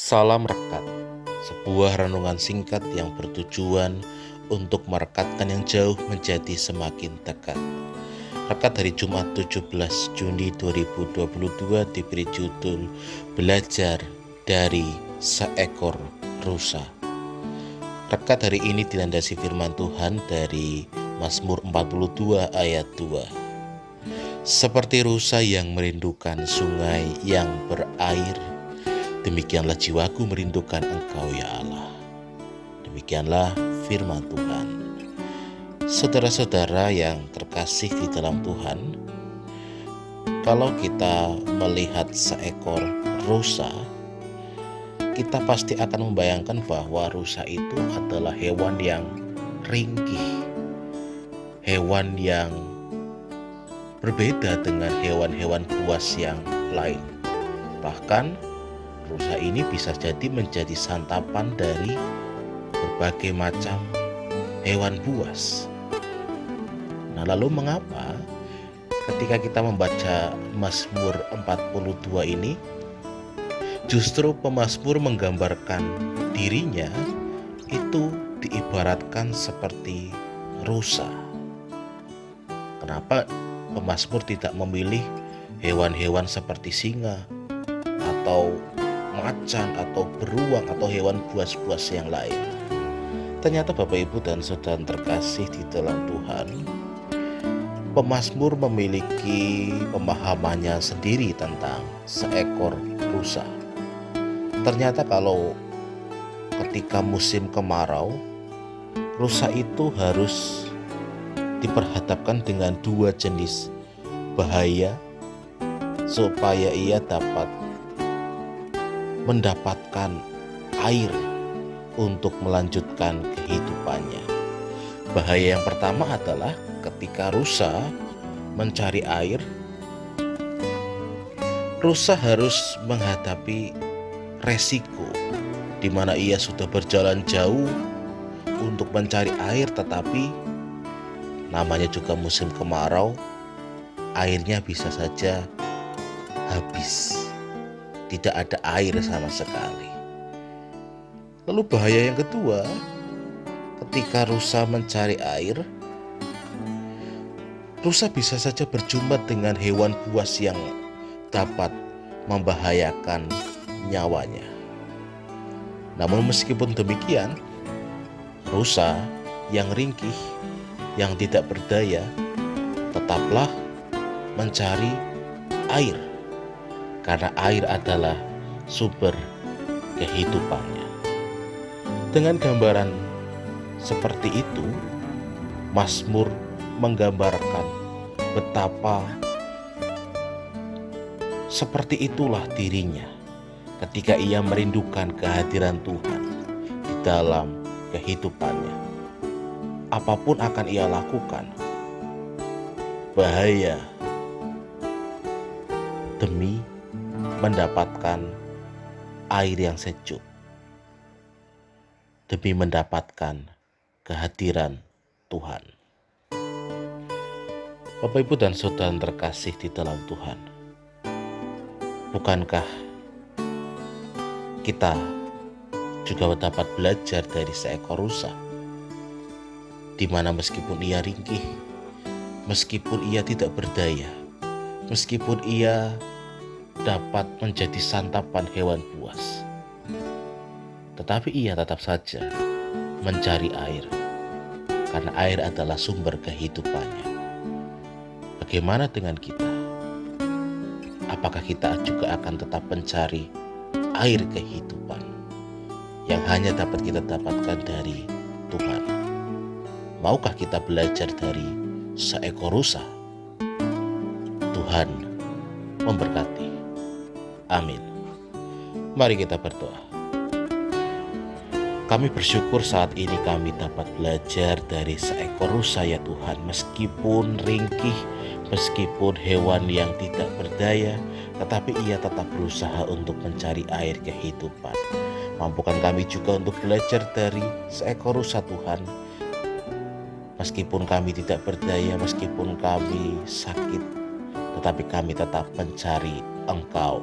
Salam Rekat, sebuah renungan singkat yang bertujuan untuk merekatkan yang jauh menjadi semakin dekat. Rekat hari Jumat 17 Juni 2022 diberi judul Belajar dari Seekor Rusa. Rekat hari ini dilandasi firman Tuhan dari Mazmur 42 ayat 2. Seperti rusa yang merindukan sungai yang berair, Demikianlah jiwaku merindukan Engkau ya Allah. Demikianlah firman Tuhan. Saudara-saudara yang terkasih di dalam Tuhan, kalau kita melihat seekor rusa, kita pasti akan membayangkan bahwa rusa itu adalah hewan yang ringkih, hewan yang berbeda dengan hewan-hewan buas yang lain. Bahkan rusa ini bisa jadi menjadi santapan dari berbagai macam hewan buas. Nah, lalu mengapa ketika kita membaca Mazmur 42 ini justru pemazmur menggambarkan dirinya itu diibaratkan seperti rusa. Kenapa pemazmur tidak memilih hewan-hewan seperti singa atau macan atau beruang atau hewan buas-buas yang lain. Ternyata Bapak Ibu dan Saudara terkasih di dalam Tuhan, pemazmur memiliki pemahamannya sendiri tentang seekor rusa. Ternyata kalau ketika musim kemarau, rusa itu harus diperhadapkan dengan dua jenis bahaya supaya ia dapat mendapatkan air untuk melanjutkan kehidupannya. Bahaya yang pertama adalah ketika rusa mencari air, rusa harus menghadapi resiko di mana ia sudah berjalan jauh untuk mencari air tetapi namanya juga musim kemarau, airnya bisa saja habis tidak ada air sama sekali. Lalu bahaya yang kedua, ketika rusa mencari air, rusa bisa saja berjumpa dengan hewan buas yang dapat membahayakan nyawanya. Namun meskipun demikian, rusa yang ringkih, yang tidak berdaya, tetaplah mencari air karena air adalah sumber kehidupannya. Dengan gambaran seperti itu, Mazmur menggambarkan betapa seperti itulah dirinya ketika ia merindukan kehadiran Tuhan di dalam kehidupannya. Apa pun akan ia lakukan, bahaya demi mendapatkan air yang sejuk, demi mendapatkan kehadiran Tuhan. Bapak, Ibu, dan saudara terkasih di dalam Tuhan, bukankah kita juga dapat belajar dari seekor rusa, di mana meskipun ia ringkih, meskipun ia tidak berdaya, meskipun ia dapat menjadi santapan hewan buas. Tetapi ia tetap saja mencari air, karena air adalah sumber kehidupannya. Bagaimana dengan kita? Apakah kita juga akan tetap mencari air kehidupan yang hanya dapat kita dapatkan dari Tuhan? Maukah kita belajar dari seekor rusa? Tuhan memberkati. Amin. Mari kita berdoa. Kami bersyukur saat ini kami dapat belajar dari seekor rusa ya Tuhan Meskipun ringkih, meskipun hewan yang tidak berdaya Tetapi ia tetap berusaha untuk mencari air kehidupan Mampukan kami juga untuk belajar dari seekor rusa Tuhan Meskipun kami tidak berdaya, meskipun kami sakit Tetapi kami tetap mencari Engkau